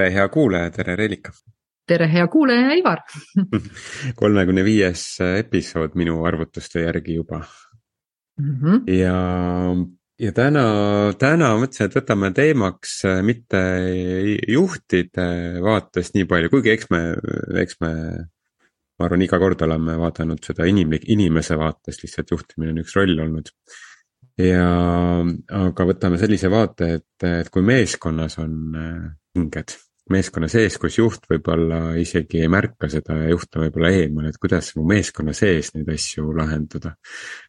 tere, hea kuulaja, tere, Reelika. tere, hea kuulaja, Ivar kolmekümne viies episood minu arvutuste järgi juba mm. -hmm. ja, ja täna, täna mõtlesin, et võtame teemaks äh, mitte juhtide vaatest nii palju, kuigi eks me, eks me. ma arvan, iga kord oleme vaadanud seda inimlik, inimese vaatest, lihtsalt juhtimine on üks roll olnud ja, aga võtame sellise vaate, et, et kui meeskonnas on pinged äh, meeskonna sees, kus juht võib-olla isegi ei märka seda ja juht on võib-olla eemal, et kuidas mu meeskonna sees neid asju lahendada.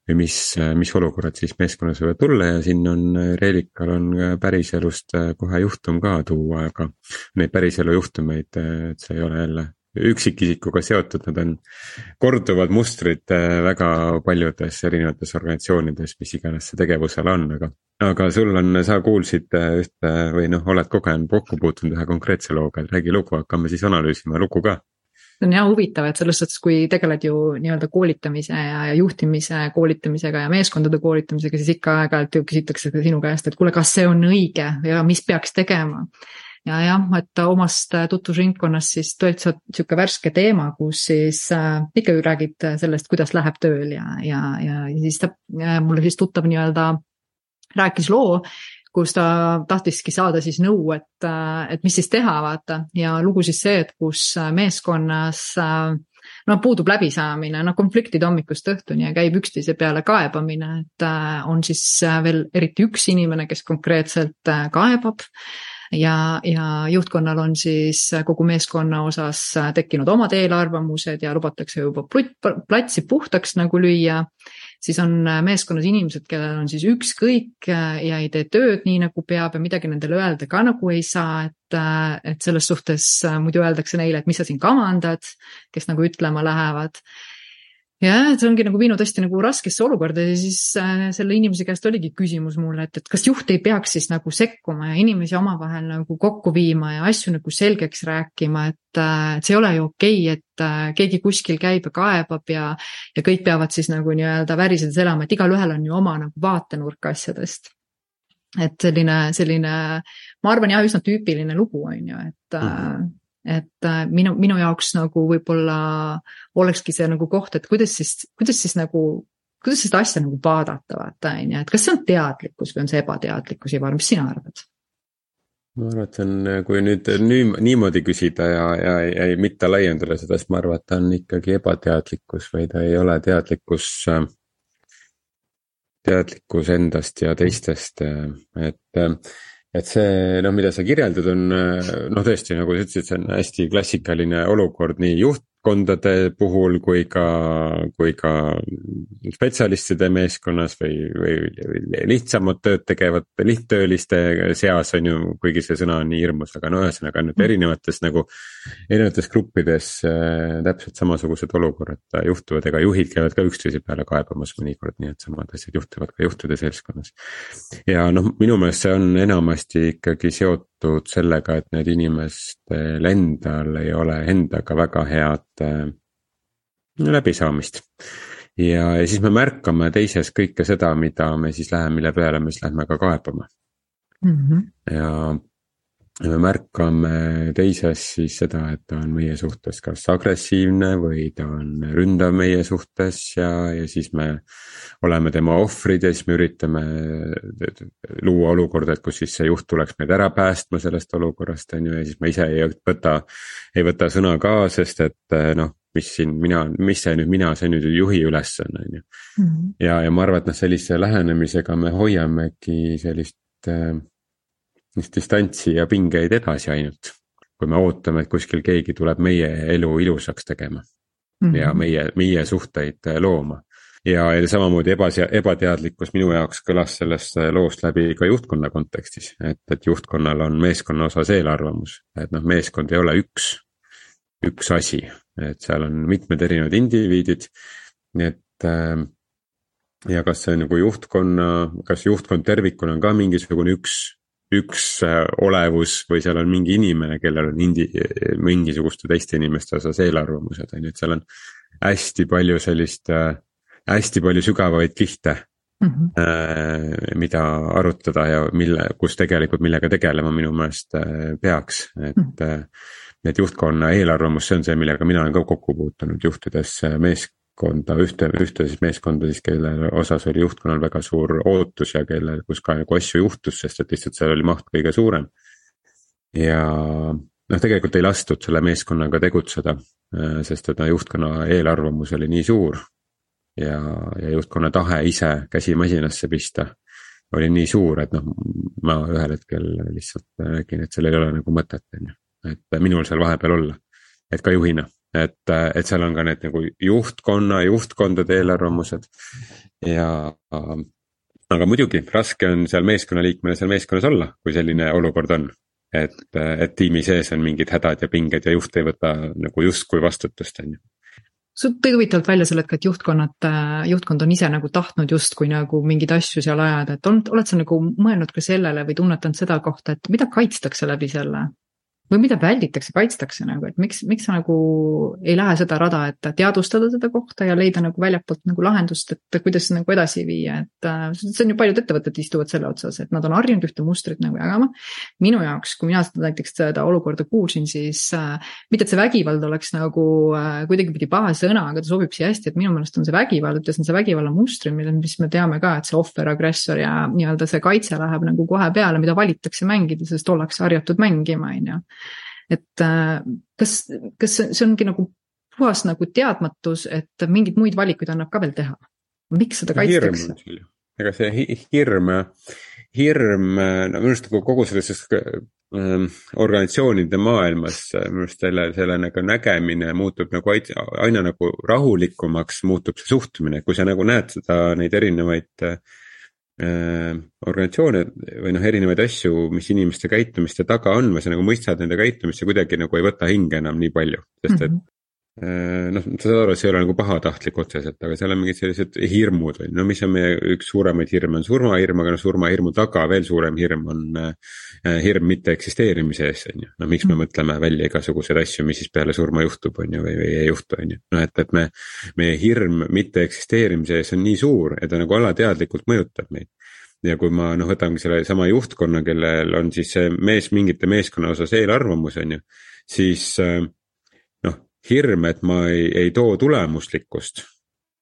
või mis, mis olukorrad siis meeskonnas võivad tulla ja siin on Reelikal on päriselust kohe juhtum ka tuua, aga neid päriselu juhtumeid, et see ei ole jälle üksikisikuga seotud, nad on korduvad mustrid äh, väga paljudes erinevates organisatsioonides, mis iganes see tegevusala on, aga. aga sul on, sa kuulsid äh, ühte või noh, oled kogenud, kokku puutunud ühe konkreetse looga, et räägi lugu, hakkame siis analüüsima lugu ka see on jah huvitav, et selles suhtes, kui tegeled ju nii-öelda koolitamise ja, ja juhtimise koolitamisega ja meeskondade koolitamisega, siis ikka aeg-ajalt ju küsitakse sinu käest, et kuule, kas see on õige ja mis peaks tegema ja jah, et omast tutvusringkonnast siis täitsa sihuke värske teema, kus siis äh, ikka ju räägid sellest, kuidas läheb tööl ja, ja, ja siis ta äh,, mulle siis tuttav nii-öelda rääkis loo, kus ta tahtiski saada siis nõu, et, äh, et mis siis teha, vaata, ja lugu siis see, et kus meeskonnas äh, no puudub läbisaamine, noh konfliktid hommikust õhtuni ja käib üksteise peale kaebamine, et äh, on siis äh, veel eriti üks inimene, kes konkreetselt äh, kaebab ja, ja juhtkonnal on siis kogu meeskonna osas tekkinud omad eelarvamused ja lubatakse juba platsi puhtaks nagu lüüa. siis on meeskonnas inimesed, kellel on siis ükskõik ja ei tee tööd nii nagu peab ja midagi nendele öelda ka nagu ei saa, et, et selles suhtes muidu öeldakse neile, et mis sa siin kavandad, kes nagu ütlema lähevad jah, see ongi nagu viinud hästi nagu raskesse olukorda ja siis äh, selle inimese käest oligi küsimus mulle, et, et kas juht ei peaks siis nagu sekkuma ja inimesi omavahel nagu kokku viima ja asju nagu selgeks rääkima, et äh,, et see ei ole ju okei okay,, et äh, keegi kuskil käib ja kaebab ja, ja kõik peavad siis nagu nii-öelda värisedes elama, et igalühel on ju oma nagu vaatenurk asjadest. et selline, selline, ma arvan jah, üsna tüüpiline lugu on ju, et mm -hmm et äh, minu, minu jaoks nagu võib-olla olekski see nagu koht, et kuidas siis, kuidas siis nagu, kuidas seda asja nagu vaadata, vaata on ju, et kas see on teadlikkus või on see ebateadlikkus, Ivar, mis sina arvad? ma arvan, et see on, kui nüüd nii, niimoodi küsida ja, ja, ja, mitte laiendada seda, siis ma arvan, et ta on ikkagi ebateadlikkus või ta ei ole teadlikkus. teadlikkus endast ja teistest, et et see noh, mida sa kirjeldad, on noh, tõesti nagu sa ütlesid, see on hästi klassikaline olukord nii juht, valdkondade puhul kui ka, kui ka spetsialistide meeskonnas või, või lihtsamat tööd tegevate lihttööliste seas on ju, kuigi see sõna on nii hirmus, aga no ühesõnaga nüüd mm. erinevates nagu. erinevates gruppides äh, täpselt samasugused olukorrad juhtuvad, ega juhid käivad ka üksteise peale kaebamas mõnikord, nii et samad asjad juhtuvad ka juhtide seltskonnas. ja noh, minu meelest see on enamasti ikkagi seotud sellega, et need inimestel endal ei ole endaga väga head äh, läbisaamist. ja, ja siis me märkame teises kõike seda, mida me siis läheme, mille peale me siis lähme ka kaebama mm. -hmm. ja me märkame teises siis seda, et ta on meie suhtes kas agressiivne või ta on ründav meie suhtes ja, ja siis me oleme tema ohvrid ja siis me üritame luua olukorda, et kus siis see juht tuleks meid ära päästma sellest olukorrast, on ju, ja siis ma ise ei võta, ei võta sõna ka, sest et noh mis siin mina, mis see nüüd mina, see nüüd juhi ülesanne on ju. Mhm. ja, ja ma arvan, et noh, sellise lähenemisega me hoiamegi sellist äh,, sellist distantsi ja pingeid edasi ainult. kui me ootame, et kuskil keegi tuleb meie elu ilusaks tegema mm -hmm. ja meie, meie suhteid äh, looma. ja, ja samamoodi ebase-, ebateadlikkus minu jaoks kõlas sellest äh, loost läbi ka juhtkonna kontekstis, et, et juhtkonnal on meeskonna osas eelarvamus, et noh, meeskond ei ole üks üks asi, et seal on mitmed erinevad indiviidid. et äh, ja kas see nagu juhtkonna, kas juhtkond tervikuna on ka mingisugune üks, üks äh, olevus või seal on mingi inimene, kellel on indi-, mingisuguste teiste inimeste osas eelarvamused, on ju, et seal on hästi palju sellist äh,, hästi palju sügavaid kihte mm. -hmm. mida arutada ja mille, kus tegelikult millega tegelema minu meelest peaks, et mm. -hmm et juhtkonna eelarvamus, see on see, millega mina olen ka kokku puutunud juhtides meeskonda, ühte, ühte siis meeskonda siis, kelle osas oli juhtkonnal väga suur ootus ja kelle, kus ka nagu asju juhtus, sest et lihtsalt seal oli maht kõige suurem. ja noh, tegelikult ei lastud selle meeskonnaga tegutseda, sest et no juhtkonna eelarvamus oli nii suur. ja, ja juhtkonna tahe ise käsi masinasse pista oli nii suur, et noh, ma ühel hetkel lihtsalt nägin, et sellel ei ole nagu mõtet, on ju et minul seal vahepeal olla. et ka juhina, et, et seal on ka need nagu juhtkonna, juhtkondade eelarvamused ja. aga muidugi raske on seal meeskonnaliikmena seal meeskonnas olla, kui selline olukord on. et, et tiimi sees on mingid hädad ja pinged ja juht ei võta nagu justkui vastutust, on ju sa tõi huvitavalt välja selle, et, et juhtkonnad, juhtkond on ise nagu tahtnud justkui nagu mingeid asju seal ajada, et on, oled sa nagu mõelnud ka sellele või tunnetanud seda kohta, et mida kaitstakse läbi selle? Või mida välditakse, kaitstakse nagu, et miks, miks sa nagu ei lähe seda rada, et teadvustada seda kohta ja leida nagu väljapoolt nagu lahendust, et kuidas nagu edasi viia, et äh, see on ju paljud ettevõtted istuvad selle otsas, et nad on harjunud ühte mustrit nagu jagama. minu jaoks, kui mina seda näiteks seda olukorda kuulsin, siis äh, mitte, et see vägivald oleks nagu äh, kuidagipidi paha sõna, aga ta sobib siia hästi, et minu meelest on see vägivald, ütles, on see vägivalla mustrid, mille, mis me teame ka, et see ohver, agressor ja nii-öelda see kaitse läheb nagu kohe peale, mida valitakse mängida, sest ollakse harjatud mängima, on ju et äh, kas, kas see ongi nagu puhas nagu teadmatus, et mingeid muid valikuid annab ka veel teha? miks seda kaitstakse? ega see hirm, hirm, no minu arust nagu kogu selles äh, organisatsioonide maailmas minu arust selle, selle nagu nägemine muutub nagu aina nagu rahulikumaks muutub see suhtumine, kui sa nagu näed seda, neid erinevaid äh, Äh, organisatsioone või noh, erinevaid asju, mis inimeste käitumiste taga on või sa nagu mõistad nende käitumist ja kuidagi nagu ei võta hinge enam nii palju, sest et mm. -hmm noh, sa saad aru, et see ei ole nagu pahatahtlik otseselt, aga seal on mingid sellised hirmud või no mis on meie üks suuremaid hirme on surmahirm, aga noh, surmahirmu taga veel suurem hirm on äh, hirm mitte eksisteerimise ees, on ju. no miks me mm. mõtleme välja igasuguseid asju, mis siis peale surma juhtub, on ju, või, või ei juhtu, on ju. noh, et, et me, meie hirm mitte eksisteerimise ees on nii suur, et ta nagu alateadlikult mõjutab meid ja kui ma noh, võtangi sellesama juhtkonna, kellel on siis see mees mingite meeskonna osas eelarvamus, on ju, siis äh, hirm, et ma ei, ei too tulemuslikkust,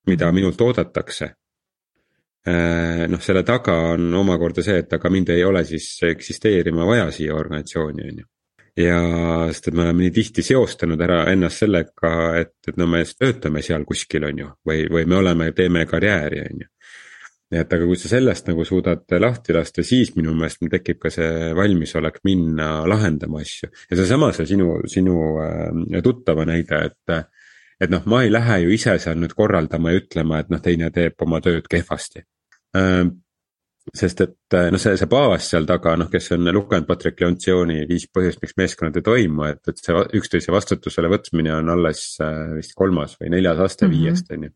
mida mhm. minult oodatakse. Äh, noh, selle taga on omakorda see, et aga mind ei ole siis eksisteerima vaja siia organisatsiooni, on ju. ja sest, et me oleme nii tihti seostanud ära ennast sellega, et, et no me töötame seal kuskil, on ju, või, või me oleme, teeme karjääri, on ju nii et aga kui sa sellest nagu suudad lahti lasta, siis minu meelest meil tekib ka see valmisolek minna lahendama asju. ja seesama, see sinu, sinu äh, tuttava näide, et. et noh, ma ei lähe ju ise seal nüüd korraldama ja ütlema, et noh, teine teeb oma tööd kehvasti äh, sest et noh, see, see baas seal taga, noh, kes on lugenud Patrick Leontsiooni viis põhjust, miks meeskonnad ei toimu, et, et see üksteise vastutusele võtmine on alles äh, vist kolmas või neljas aste mm -hmm. viiest, on ju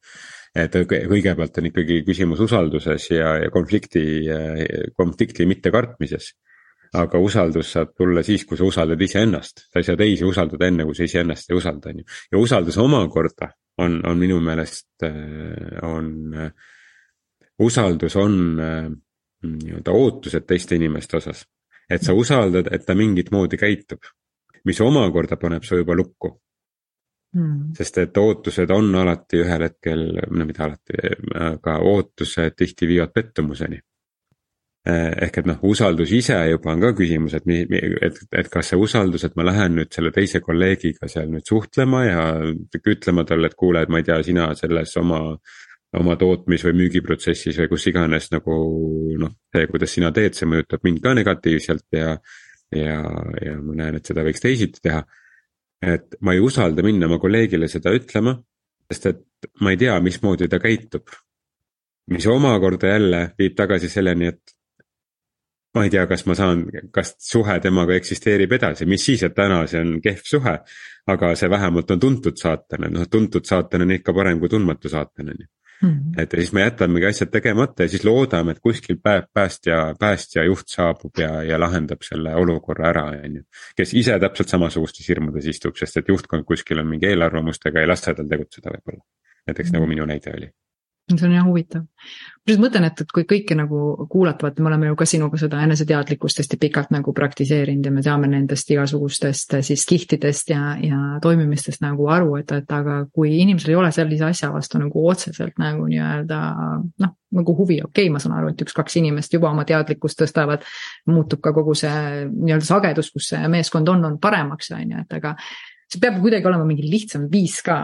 et kõigepealt on ikkagi küsimus usalduses ja, ja konflikti, konflikti mittekartmises. aga usaldus saab tulla siis, kui sa usaldad iseennast, sa ei saa teisi usaldada enne, kui sa iseennast ei usalda, on ju. ja usaldus omakorda on, on minu meelest, on, usaldus on nii-öelda ootused teiste inimeste osas. et sa usaldad, et ta mingit moodi käitub, mis omakorda paneb su juba lukku mm.. sest et ootused on alati ühel hetkel, no mitte alati, aga ootused tihti viivad pettumuseni. Eh, ehk et noh, usaldus ise juba on ka küsimus, et, et, et kas see usaldus, et ma lähen nüüd selle teise kolleegiga seal nüüd suhtlema ja ütlema talle, et kuule, et ma ei tea, sina selles oma oma tootmis- või müügiprotsessis või kus iganes nagu noh, see, kuidas sina teed, see mõjutab mind ka negatiivselt ja. ja, ja ma näen, et seda võiks teisiti teha et ma ei usalda minna oma kolleegile seda ütlema, sest et ma ei tea, mismoodi ta käitub. mis omakorda jälle viib tagasi selleni, et ma ei tea, kas ma saan, kas suhe temaga eksisteerib edasi, mis siis, et täna see on kehv suhe. aga see vähemalt on tuntud saatanane, noh tuntud saatanane on ikka parem kui tundmatu saatanane Mm et ja siis me jätamegi asjad tegemata ja siis loodame, et kuskil päev päästja, päästja juht saabub ja, ja lahendab selle olukorra ära, on ju. kes ise täpselt samasugustes hirmudes istub, sest et juhtkond kuskil on mingi eelarvamustega, ei lasta tal tegutseda võib-olla. näiteks mm nagu minu näide oli see on jah huvitav. ma just mõtlen, et, et kui kõike nagu kuulata, vaata, me oleme ju ka sinuga seda eneseteadlikkust hästi pikalt nagu praktiseerinud ja me teame nendest igasugustest siis kihtidest ja, ja toimimistest nagu aru, et, et aga kui inimesel ei ole sellise asja vastu nagu otseselt nagu nii-öelda noh, nagu huvi, okei okay,, ma saan aru, et üks-kaks inimest juba oma teadlikkust tõstavad, muutub ka kogu see nii-öelda sagedus, kus see meeskond on, on paremaks, on ju, et aga see peab kuidagi olema mingi lihtsam viis ka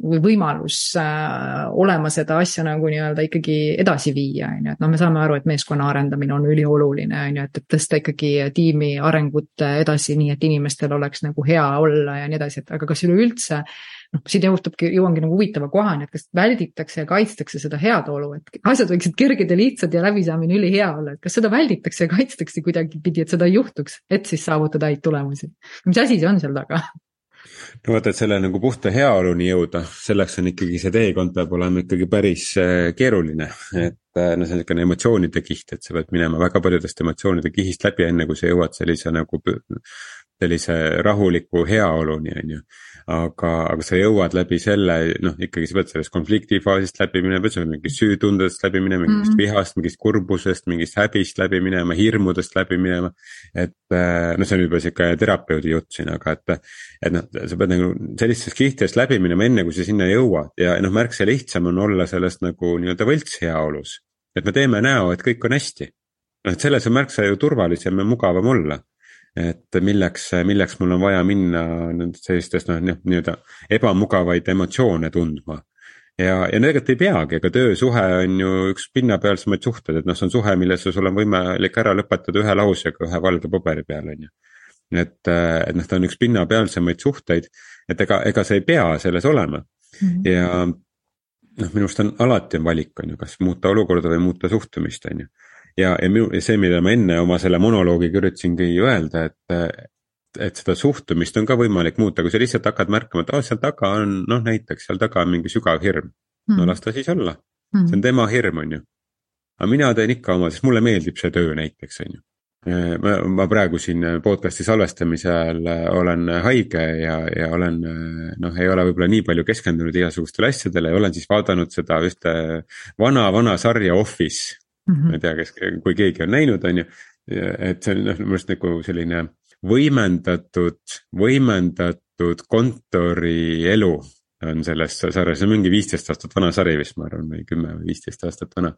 või võimalus äh, olema seda asja nagu nii-öelda ikkagi edasi viia, on ju, et noh, me saame aru, et meeskonna arendamine on ülioluline, on ju, et, et tõsta ikkagi tiimi arengut edasi, nii et inimestel oleks nagu hea olla ja nii edasi, et aga kas üleüldse noh, siit juhtubki, jõuangi nagu huvitava kohani, et kas välditakse ja kaitstakse seda head olu, et asjad võiksid kerged ja lihtsad ja läbisaamine ülihea olla, et kas seda välditakse ja kaitstakse kuidagipidi, et seda ei juhtuks, et siis saavutada häid tulemusi. mis asi see on seal taga? No vaata, et selle nagu puhta heaoluni jõuda, selleks on ikkagi see teekond peab olema ikkagi päris äh, keeruline. et äh, no see on niisugune emotsioonide kiht, et sa pead minema väga paljudest emotsioonide kihist läbi, enne kui sa jõuad sellise nagu sellise rahuliku heaoluni, on ju aga, aga sa jõuad läbi selle, noh ikkagi sa pead sellest konflikti faasist läbi minema, pead sa mingist süütundest läbi minema, mingist mm -hmm. vihast, mingist kurbusest, mingist häbist läbi minema, hirmudest läbi minema. et noh, see on juba sihuke terapeudi jutt siin, aga et, et noh, sa pead nagu sellistest kihtidest läbi minema, enne kui sa sinna jõuad ja noh, märksa lihtsam on olla sellest nagu nii-öelda võltsheaolus. et me teeme näo, et kõik on hästi. noh, et selles on märksa ju turvalisem ja mugavam olla et milleks, milleks mul on vaja minna sellistest noh, nii-öelda ebamugavaid emotsioone tundma. ja, ja tegelikult ei peagi, ega töösuhe on ju üks pinnapealsemaid suhteid, et noh, see on suhe, milles sul on võimalik ära lõpetada ühe lausega ühe valge paberi peal, on ju. et, et noh, ta on üks pinnapealsemaid suhteid, et ega, ega sa ei pea selles olema mm -hmm. ja noh, minu arust on alati on valik, on ju, kas muuta olukorda või muuta suhtumist, on ju ja, ja see, mida ma enne oma selle monoloogiga üritasingi öelda, et. et seda suhtumist on ka võimalik muuta, kui sa lihtsalt hakkad märkama, et oh,, seal taga on noh, näiteks seal taga on mingi sügav hirm. no hmm. las ta siis olla, see on tema hirm, on ju. aga mina teen ikka oma, sest mulle meeldib see töö näiteks, on ju ma, ma praegu siin podcast'i salvestamise ajal olen haige ja, ja olen noh, ei ole võib-olla nii palju keskendunud igasugustele asjadele ja olen siis vaadanud seda ühte vana, vana sarja Office mm. -hmm. ma ei tea, kes, kui keegi on näinud, on ju, et see on noh, minu arust nagu selline võimendatud, võimendatud kontorielu on selles sarjas, see on mingi viisteist aastat vana sari vist, ma arvan, või kümme või viisteist aastat vana.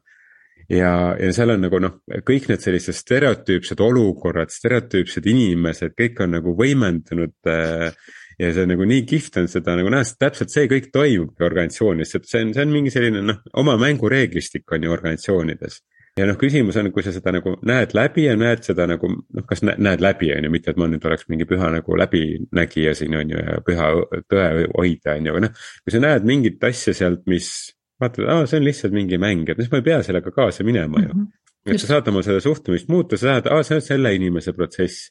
ja, ja seal on nagu noh, kõik need sellised stereotüüpsed olukorrad, stereotüüpsed inimesed, kõik on nagu võimendunud äh, ja see nagu nii kihvt on seda nagu näha, sest täpselt see kõik toimubki organisatsioonides, et see on, see on mingi selline noh, oma mängureeglistik on ju organisatsioonides ja noh, küsimus on, kui sa seda nagu näed läbi ja näed seda nagu noh, kas näed läbi, on ju, mitte et ma nüüd oleks mingi püha nagu läbinägija siin on ju ja püha tõe hoidja on ju, aga noh. kui sa näed mingit asja sealt, mis vaatad, aa, see on lihtsalt mingi mäng, et siis ma ei pea sellega kaasa minema ju mm. -hmm. et sa saad oma seda suhtumist muuta, sa saad, aa, see on selle inimese protsess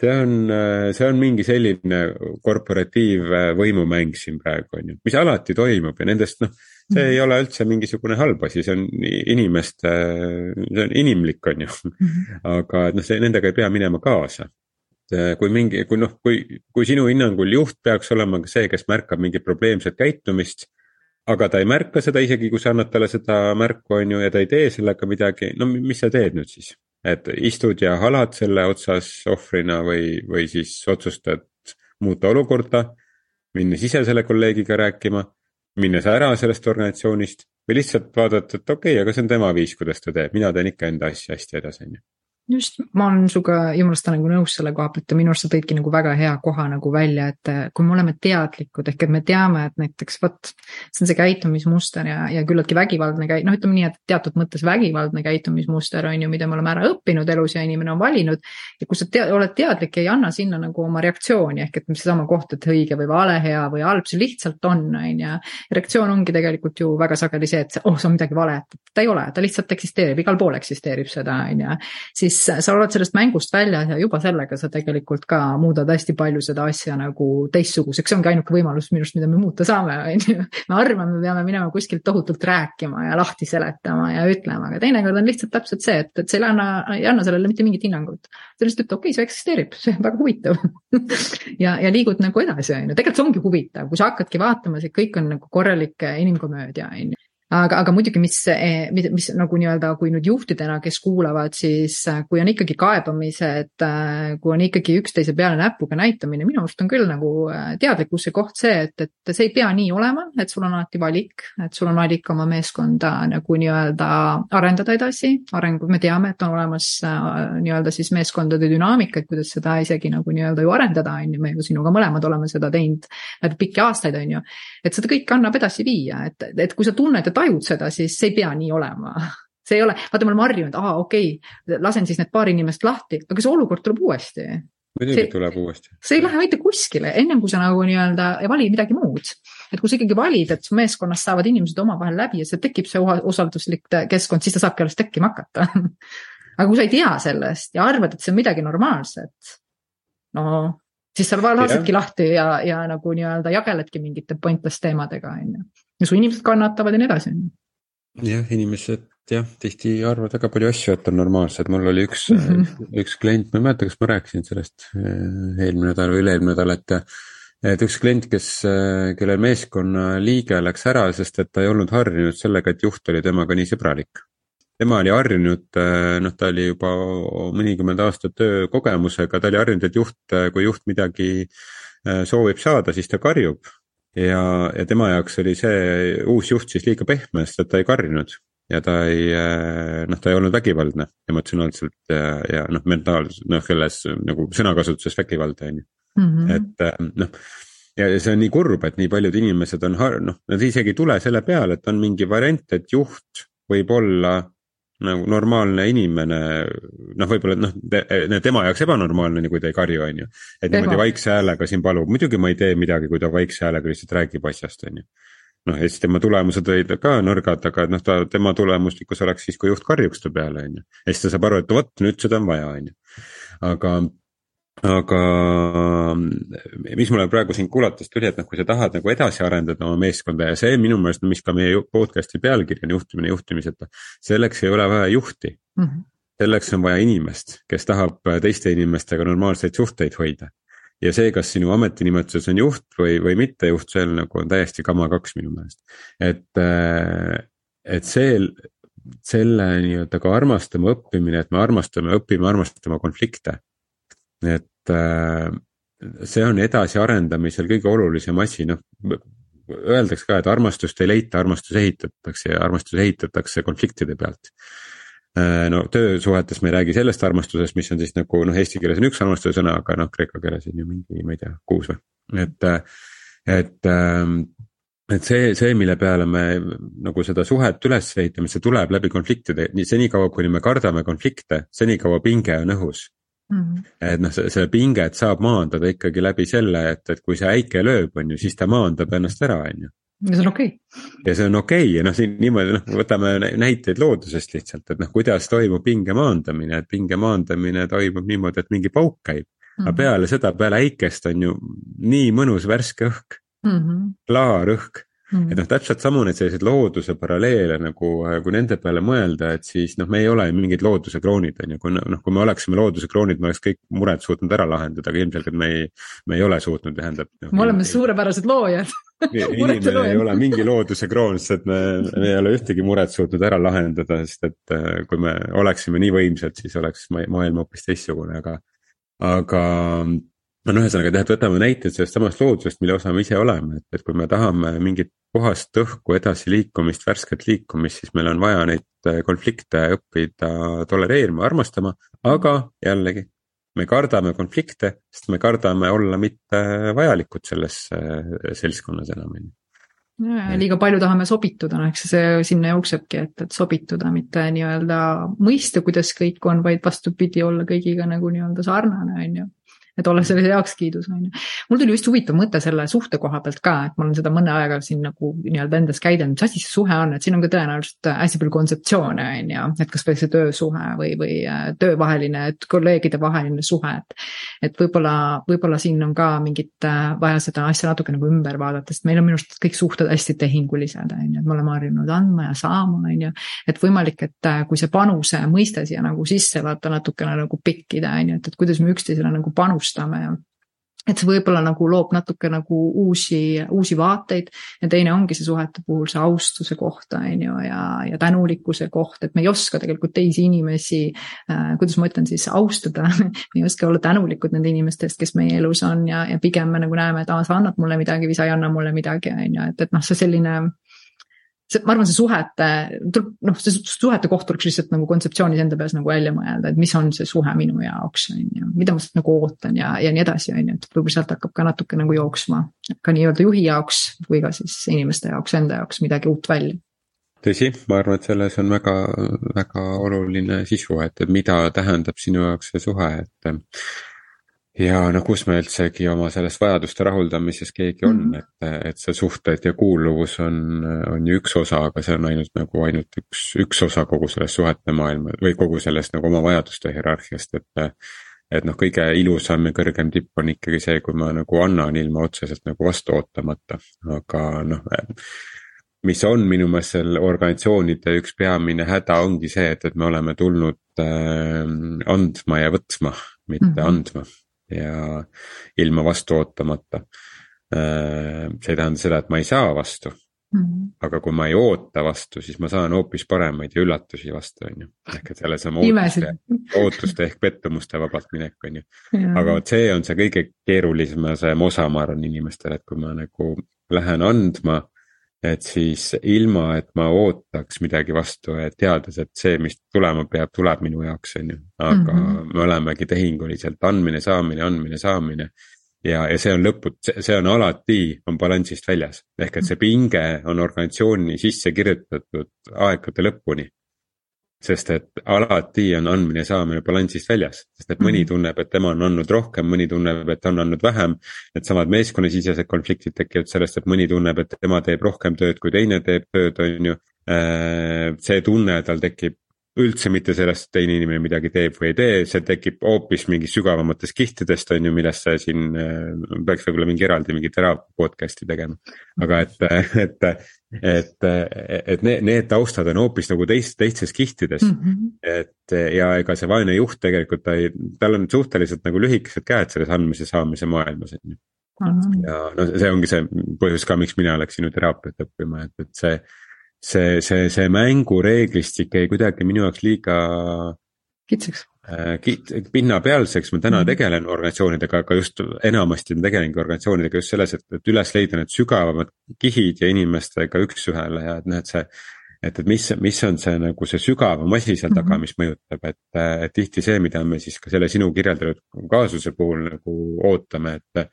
see on, see on mingi selline korporatiivvõimumäng siin praegu on ju, mis alati toimub ja nendest noh see ei ole üldse mingisugune halb asi, see on inimeste, see on inimlik, on ju. Mhm. aga noh, see, nendega ei pea minema kaasa. kui mingi, kui noh, kui, kui sinu hinnangul juht peaks olema ka see, kes märkab mingit probleemset käitumist. aga ta ei märka seda, isegi kui sa annad talle seda märku, on ju, ja ta ei tee sellega midagi, no mis sa teed nüüd siis? Et istud ja halad selle otsas ohvrina või, või siis otsustad muuta olukorda, minnes ise selle kolleegiga rääkima minnes ära sellest organisatsioonist või lihtsalt vaadata, et okei okay,, aga see on tema viis, kuidas ta teeb, mina teen ikka enda asja hästi edasi, on ju just, ma olen sinuga jumalast nagu nõus selle koha pealt ja minu arust sa tõidki nagu väga hea koha nagu välja, et eh, kui me oleme teadlikud ehk et me teame, et näiteks vot. see on see käitumismuster ja, ja küllaltki vägivaldne käi-, noh, ütleme nii, et teatud mõttes vägivaldne käitumismuster on ju, mida me oleme ära õppinud elus ja inimene on valinud. ja kui sa te oled teadlik, ei anna sinna nagu oma reaktsiooni ehk et seesama koht, et õige või vale, hea või halb, see lihtsalt on, on ju. reaktsioon ongi tegelikult ju väga sageli see, et oh, see on midagi valet, ta ei ole, ta lihtsalt eksisteerib, igal pool eksisteerib seda, on ju. Siis sa oled sellest mängust väljas ja juba sellega sa tegelikult ka muudad hästi palju seda asja nagu teistsuguseks, see ongi ainuke võimalus minu arust, mida me muuta saame, on ju. me arvame, me peame minema kuskilt tohutult rääkima ja lahti seletama ja ütlema, aga teinekord on lihtsalt täpselt see, et, et sa ei anna, ei anna sellele mitte mingit hinnangut. sa lihtsalt ütled, okei okay,, see eksisteerib, see on väga huvitav ja, ja liigud nagu edasi, on ju, tegelikult see ongi huvitav, kui sa hakkadki vaatama, see kõik on nagu korralik inimkomöödia, on ju aga, aga muidugi, mis, mis, mis nagu nii-öelda, kui nüüd juhtidena, kes kuulavad, siis äh, kui on ikkagi kaebamised, äh, kui on ikkagi üksteise peale näpuga näitamine, minu arust on küll nagu teadlikkuse koht see, et, et see ei pea nii olema, et sul on alati valik, et sul on valik oma meeskonda nagu nii-öelda arendada edasi. arengu, me teame, et on olemas nii-öelda siis meeskondade dünaamikaid, kuidas seda isegi nagu nii-öelda ju arendada, on ju, me ju sinuga mõlemad oleme seda teinud läbi pikki aastaid, on ju. et seda kõike annab edasi viia, et, et kui sa tunned, et tajud seda, siis see ei pea nii olema. see ei ole, vaata, me oleme harjunud, aa, okei okay,, lasen siis need paar inimest lahti, aga see olukord tuleb uuesti. muidugi tuleb uuesti. see ei lähe mitte kuskile, ennem kui sa nagu nii-öelda vali midagi muud. et kui sa ikkagi valid, et su meeskonnas saavad inimesed omavahel läbi ja see tekib see usalduslik keskkond, siis ta saabki alles tekkima hakata aga kui sa ei tea sellest ja arvad, et see on midagi normaalset, no siis sa lasedki lahti ja, ja nagu nii-öelda jageledki mingite pointless teemadega, on ju ja su inimesed kannatavad ja nii edasi. jah, inimesed jah, tihti arvavad väga palju asju, et on normaalsed, mul oli üks mm, -hmm. üks klient, ma ei mäleta, kas ma rääkisin sellest eh, eelmine nädal või üle-eelmine nädal, et. et üks klient, kes, eh, kelle meeskonna liige läks ära, sest et ta ei olnud harjunud sellega, et juht oli temaga nii sõbralik tema oli harjunud, eh, noh, ta oli juba mõnikümmend aastat töökogemusega, ta oli harjunud, et juht, kui juht midagi soovib saada, siis ta karjub ja, ja tema jaoks oli see uus juht siis liiga pehme, sest et ta ei karjunud ja ta ei, eh, noh, ta ei olnud vägivaldne emotsionaalselt ja, ja noh, mentaalselt, noh, selles nagu sõnakasutuses vägivaldne on ju. Mhm. et eh, noh, ja see on nii kurb, et nii paljud inimesed on, noh, nad isegi ei tule selle peale, et on mingi variant, et juht võib olla nagu normaalne inimene, noh, võib-olla noh te,, tema jaoks ebanormaalne, kui ta ei karju, on ju. et niimoodi vaikse häälega siin palub, muidugi ma ei tee midagi, kui ta vaikse häälega lihtsalt räägib asjast, on ju. noh, ja siis tema tulemused olid ka nõrgad, aga noh, ta, tema tulemuslikkus oleks siis, kui juht karjuks ta peale, on ju. ja siis ta saab aru, et vot nüüd seda on vaja, on ju. aga aga mis mulle praegu sind kuulates tuli, et noh, kui sa tahad nagu edasi arendada oma meeskonda ja see minu meelest, mis ka meie podcast'i pealkiri on juhtimine juhtimiseta. selleks ei ole vaja juhti mm. -hmm. selleks on vaja inimest, kes tahab teiste inimestega normaalseid suhteid hoida. ja see, kas sinu ametinimetuses on juht või, või mitte juht, on nagu on täiesti kama kaks minu meelest. et, et see, selle nii-öelda ka armastama õppimine, et me armastame, õpime armastama konflikte et äh, see on edasiarendamisel kõige olulisem asi, noh. Öeldakse ka, et armastust ei leita, armastus ehitatakse ja armastus ehitatakse konfliktide pealt. Äh, no töösuhetes me ei räägi sellest armastusest, mis on siis nagu noh, eesti keeles on üks armastuse sõna, aga noh, kreeka keeles on ju mingi, ma ei tea, kuus või, et, et ähm, et see, see, mille peale me nagu seda suhet üles ehitame, see tuleb läbi konfliktide, nii senikaua, kuni me kardame konflikte, senikaua pinge on õhus. Et noh, see, see pinget saab maandada ikkagi läbi selle, et, et kui see äike lööb, on ju, siis ta maandab ennast ära, on ju. ja see on okei okay.. ja see on okei okay. ja noh, siin niimoodi noh, võtame näiteid loodusest lihtsalt, et noh, kuidas toimub pinge maandamine, et pinge maandamine toimub niimoodi, et mingi pauk käib mm. -hmm. aga peale seda, peale äikest on ju nii mõnus värske õhk mm, -hmm. klaar õhk Mm. et noh, täpselt samu need sellised looduse paralleele nagu, äh, kui nende peale mõelda, et siis noh, me ei ole mingid looduse kroonid, on ju, kui noh, kui me oleksime looduse kroonid, me oleks kõik mured suutnud ära lahendada, aga ilmselgelt me ei, me ei ole suutnud, tähendab no,. me oleme suurepärased loojad inimene ei ole mingi looduse kroon, sest et me, me ei ole ühtegi muret suutnud ära lahendada, sest et äh, kui me oleksime nii võimsad, siis oleks maailm hoopis teistsugune, aga, aga no ühesõnaga jah, et võtame näiteid sellest samast loodusest, mille osa me ise oleme, et, et kui me tahame mingit puhast õhku edasiliikumist, värsket liikumist, siis meil on vaja neid äh, konflikte õppida tolereerima, armastama, aga jällegi. me kardame konflikte, sest me kardame olla mitte vajalikud selles äh, seltskonnas enam on ju Ja, liiga palju tahame sobituda, no eks see sinna jooksebki, et, et sobituda, mitte nii-öelda mõista, kuidas kõik on, vaid vastupidi, olla kõigiga nagu nii-öelda sarnane, on ju et olla selles heakskiidus, on ju. mul tuli just huvitav mõte selle suhte koha pealt ka, et ma olen seda mõne aega siin nagu nii-öelda endas käidelnud, mis asi see suhe on, et siin on ka tõenäoliselt hästi palju kontseptsioone, on ju, et kasvõi see töösuhe või, või äh, töövaheline, kolleegide vaheline suhe, et. et võib-olla, võib-olla siin on ka mingit äh, vaja seda asja natuke nagu ümber vaadata, sest meil on minu arust kõik suhted hästi tehingulised, on ju, et me oleme harjunud andma ja saama, on ju. et võimalik, et äh, kui see panuse mõiste siia nagu sisse vaata natukene nagu pikkida, on ju, et, et kuidas me üksteisele nagu panustame panustame ja et see võib-olla nagu loob natuke nagu uusi, uusi vaateid. Ja teine ongi see suhete puhul see austuse koht, on ju, ja, ja tänulikkuse koht, et me ei oska tegelikult teisi inimesi äh,, kuidas ma ütlen siis, austada. Me ei oska olla tänulikud nende inimeste eest, kes meie elus on ja, ja pigem me nagu näeme, et aa, sa annad mulle midagi või sa ei anna mulle midagi, on ju, et, et noh, see selline see, ma arvan, see suhete, tuleb noh, see suhete koht tuleks lihtsalt nagu kontseptsioonis enda peas nagu välja mõelda, et mis on see suhe minu jaoks, on ju. mida ma sealt nagu ootan ja, ja nii edasi, on ju, et võib-olla sealt hakkab ka natuke nagu jooksma. ka nii-öelda juhi jaoks või ka siis inimeste jaoks, enda jaoks midagi uut välja tõsi, ma arvan, et selles on väga, väga oluline sisu, et, et mida tähendab sinu jaoks see suhe, et ja no kus me üldsegi oma selles vajaduste rahuldamises keegi on mm, -hmm. et, et see suhted ja kuuluvus on, on ju üks osa, aga see on ainult nagu ainult üks, üks osa kogu sellest suhete maailma või kogu sellest nagu oma vajaduste hierarhiast, et. et noh, kõige ilusam ja kõrgem tipp on ikkagi see, kui ma nagu annan ilma otseselt nagu vastu ootamata, aga noh mis on minu meelest seal organisatsioonide üks peamine häda ongi see, et, et me oleme tulnud äh, andma ja võtma, mitte mm -hmm. andma ja ilma vastu ootamata. Äh, see ei tähenda seda, et ma ei saa vastu mm. -hmm. aga kui ma ei oota vastu, siis ma saan hoopis paremaid ja üllatusi vastu, on ju. ehk et sellesama ootuste, ootuste ehk pettumuste vabalt minek, on ju. aga vot see on see kõige keerulisem osa, ma arvan, inimestele, et kui ma nagu lähen andma et siis ilma, et ma ootaks midagi vastu, et teades, et see, mis tulema peab, tuleb minu jaoks, on ju. aga mm -hmm. me olemegi tehinguliselt andmine, saamine, andmine, saamine. ja, ja see on lõput-, see on alati, on balansist väljas, ehk et see pinge on organisatsiooni sisse kirjutatud aegade lõpuni sest et alati on andmine ja saamine balansist väljas, sest et mõni mhm. tunneb, et tema on andnud rohkem, mõni tunneb, et ta on andnud vähem. Needsamad meeskonnasisesed konfliktid tekivad sellest, et mõni tunneb, et tema teeb rohkem tööd, kui teine teeb tööd, on ju. Äh, see tunne tal tekib üldse mitte sellest, teine inimene midagi teeb või ei tee, see tekib hoopis mingist sügavamatest kihtidest, on ju, millest sa siin äh, peaks võib-olla mingi eraldi mingi teraapia podcast'i tegema. aga et, et, et, et need, need taustad on hoopis nagu teist, teistes kihtides mm. -hmm. et ja ega see vaene juht tegelikult ta ei, tal on suhteliselt nagu lühikesed käed selles andmise saamise maailmas, on ju. ja no see ongi see põhjus ka, miks mina läksin ju teraapiat õppima, et, et see see, see, see mängureeglistik jäi kuidagi minu jaoks liiga. kitsaks äh,. pinnapealseks, ma täna mm -hmm. tegelen organisatsioonidega, aga just enamasti ma tegelengi organisatsioonidega just selles, et, et üles leida need sügavamad kihid ja inimestega üks-ühele ja et noh, et see et, et mis, mis on see nagu see sügavam asi seal taga, mhm. mis mõjutab, et, et tihti see, mida me siis ka selle sinu kirjeldatud kaasuse puhul nagu ootame, et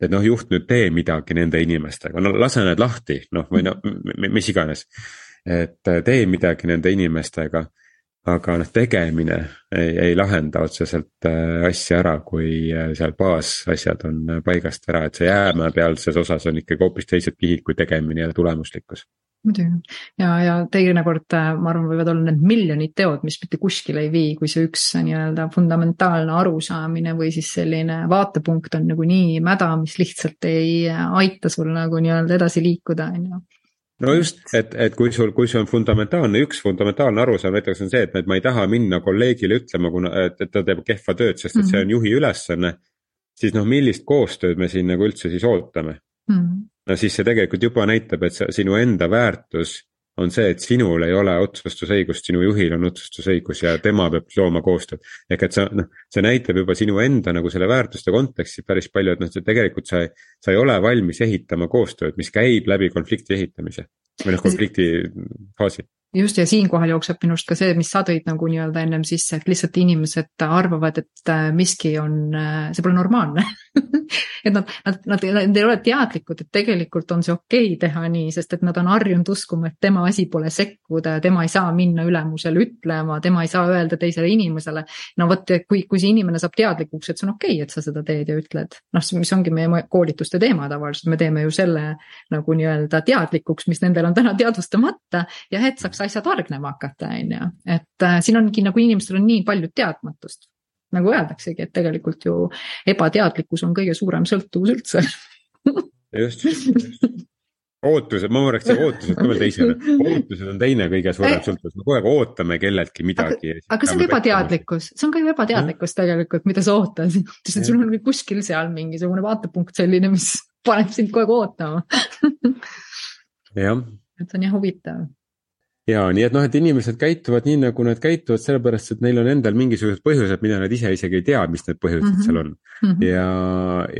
et noh, juht nüüd tee midagi nende inimestega, no lase need lahti, noh või no mis iganes. et äh, tee midagi nende inimestega, aga noh, tegemine ei, ei lahenda otseselt äh, asja ära, kui äh, seal baasasjad on paigast ära, et see jäämäe pealses osas on ikkagi hoopis teised pihid kui tegemine ja tulemuslikkus muidugi ja, ja teinekord äh, ma arvan, võivad olla need miljonid teod, mis mitte kuskile ei vii, kui see üks nii-öelda fundamentaalne arusaamine või siis selline vaatepunkt on nagu nii mäda, mis lihtsalt ei aita sul nagu nii-öelda edasi liikuda, on ju no just, et, et kui sul, kui see on fundamentaalne, üks fundamentaalne arusaam näiteks on see, et, ma ei taha minna kolleegile ütlema, kuna, et, ta teeb kehva tööd, sest et see on mhm. juhi ülesanne. siis noh, millist koostööd me siin nagu üldse siis ootame mm. -hmm no siis see tegelikult juba näitab, et sa, sinu enda väärtus on see, et sinul ei ole otsustusõigust, sinu juhil on otsustusõigus ja tema peab looma koostööd. ehk et sa noh, see näitab juba sinu enda nagu selle väärtuste kontekstis päris palju, et noh, tegelikult sa, sa ei ole valmis ehitama koostööd, mis käib läbi konflikti ehitamise või noh, konflikti faasi just ja siinkohal jookseb minu arust ka see, mis sa tõid nagu nii-öelda ennem sisse, et lihtsalt inimesed arvavad, et äh, miski on, äh, see pole normaalne et nad, nad, nad, nad ei ole teadlikud, et tegelikult on see okei okay teha nii, sest et nad on harjunud uskuma, et tema asi pole sekkuda ja tema ei saa minna ülemusele ütlema, tema ei saa öelda teisele inimesele. no vot, kui, kui see inimene saab teadlikuks, et see on okei okay,, et sa seda teed ja ütled, noh, mis ongi meie koolituste teema tavaliselt, me teeme ju selle nagu nii-öelda teadlikuks, mis nendel on täna teadvustamata. Ja et saaks asjad hargnema hakata, on ju. et äh, siin ongi nagu inimestel on nii palju teadmatust. nagu öeldaksegi, et tegelikult ju ebateadlikkus on kõige suurem sõltuvus üldse. Just, just ootused, ma arvaks, et ootused ka veel teised, ootused on teine kõige suurem sõltuvus, me kogu aeg ootame kelleltki midagi. aga, aga see on ka ebateadlikkus, see on ka ju ebateadlikkus tegelikult, mida sa ootad, sest sul on kuskil seal mingisugune vaatepunkt selline, mis paneb sind kogu aeg ootama. Jah. et see on jah huvitav ja nii et noh, et inimesed käituvad nii, nagu nad käituvad, sellepärast et neil on endal mingisugused põhjused, mida nad ise isegi ei tea, mis need põhjused mm -hmm. seal on mm. -hmm. ja,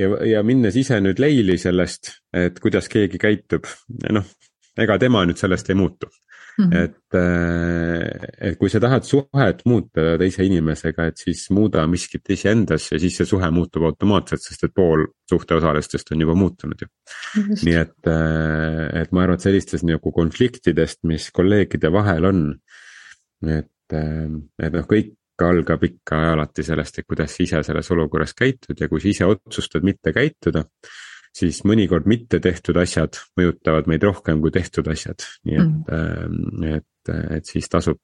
ja, ja minnes ise nüüd leili sellest, et kuidas keegi käitub, noh, ega tema nüüd sellest ei muutu Mm -hmm. et, äh, et kui sa tahad suhet muuta teise inimesega, et siis muuda miskit iseendas ja siis see suhe muutub automaatselt, sest et pool suhteosalistest on juba muutunud ju. nii et, äh, et ma arvan, et sellistest nagu konfliktidest, mis kolleegide vahel on, et, äh, et noh, kõik algab ikka alati sellest, et kuidas sa ise selles olukorras käitud ja kui sa ise otsustad mitte käituda siis mõnikord mitte tehtud asjad mõjutavad meid rohkem kui tehtud asjad, nii et mm., et, et siis tasub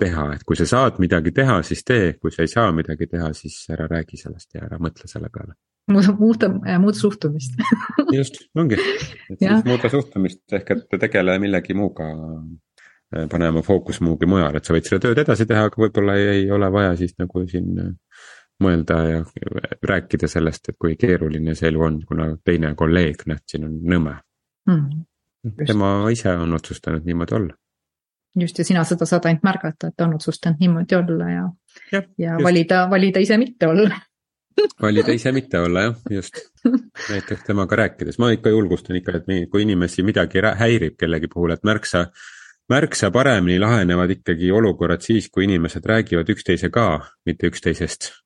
teha, et kui sa saad midagi teha, siis tee, kui sa ei saa midagi teha, siis ära räägi sellest ja ära mõtle selle peale. muuda, muuta, muuda suhtumist just, ongi, muuda suhtumist ehk et tegele millegi muuga pane oma fookus muugi mujal, et sa võid seda tööd edasi teha, aga võib-olla ei, ei ole vaja siis nagu siin mõelda ja rääkida sellest, et kui keeruline see elu on, kuna teine kolleeg, näed, siin on Nõmme mm,. tema ise on otsustanud niimoodi olla. just ja sina seda saad ainult märgata, et ta on otsustanud niimoodi olla ja, ja, ja just. valida, valida ise mitte olla valida ise mitte olla jah, just. näiteks temaga rääkides, ma ikka julgustan ikka, et kui inimesi midagi häirib kellegi puhul, et märksa märksa paremini lahenevad ikkagi olukorrad siis, kui inimesed räägivad üksteise ka, mitte üksteisest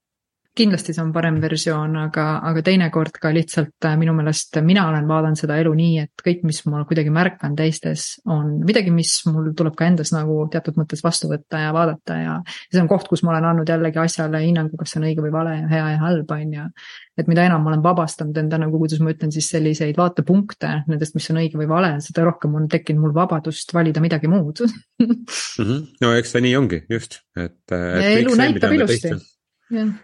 kindlasti see on parem versioon, aga, aga teinekord ka lihtsalt äh, minu meelest mina olen vaadanud seda elu nii, et kõik, mis ma kuidagi märkan teistes, on midagi, mis mul tuleb ka endas nagu teatud mõttes vastu võtta ja vaadata ja. ja see on koht, kus ma olen andnud jällegi asjale hinnangu, kas see on õige või vale ja hea ja halb, on ju. et mida enam ma olen vabastanud enda nagu, kuidas ma ütlen siis selliseid vaatepunkte nendest, mis on õige või vale, seda rohkem on tekkinud mul vabadust valida midagi muud mm. -hmm. no eks ta nii ongi, just, et, et. elu näitab ilusti. jah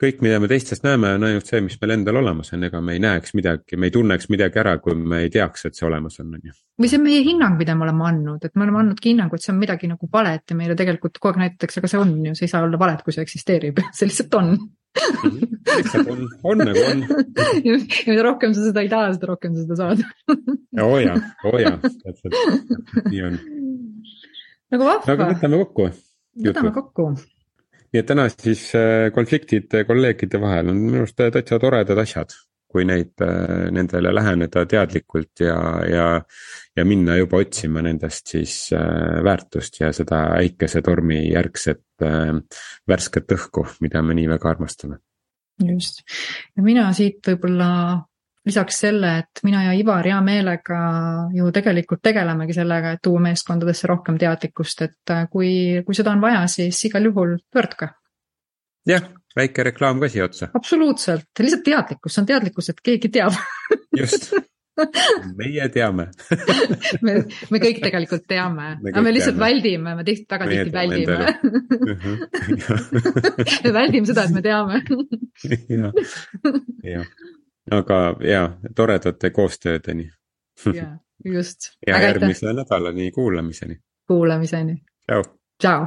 kõik, mida me teistest näeme, on ainult see, mis meil endal olemas on, ega me ei näeks midagi, me ei tunneks midagi ära, kui me ei teaks, et see olemas on, on ju. või see on meie hinnang, mida me oleme andnud, et me oleme andnudki hinnangu, et see on midagi nagu valet ja meile tegelikult kogu aeg näidatakse, aga see on ju, see ei saa olla valet, kui see eksisteerib, see lihtsalt on mhm. lihtsalt on, on nagu on. ja mida rohkem sa seda ei taha, seda rohkem sa seda saad oo jaa, oo jaa, täpselt, nii on. nagu vahva. aga võtame kokku. võtame kokku nii et täna siis äh, konfliktid kolleegide vahel on minu arust täitsa toredad asjad, kui neid, äh, nendele läheneda teadlikult ja, ja, ja minna juba otsima nendest siis äh, väärtust ja seda äikesetormi järgset värsket õhku, mida me nii väga armastame. just, ja mina siit võib-olla lisaks selle, et mina ja Ivar hea meelega ju tegelikult tegelemegi sellega, et tuua meeskondadesse rohkem teadlikkust, et äh, kui, kui seda on vaja, siis igal juhul pöörduge. jah, väike reklaam ka siia otsa. absoluutselt, lihtsalt teadlikkus, see on teadlikkus, et keegi teab. Just. Meie teame. Me, me kõik tegelikult teame, aga me lihtsalt teame. väldime, me tihti, väga tihti väldime. Me väldime seda, et me teame. Jah, jah aga ja, toredate koostöödeni. ja, just. ja järgmise nädalani kuulamiseni. kuulamiseni. tšau. tšau.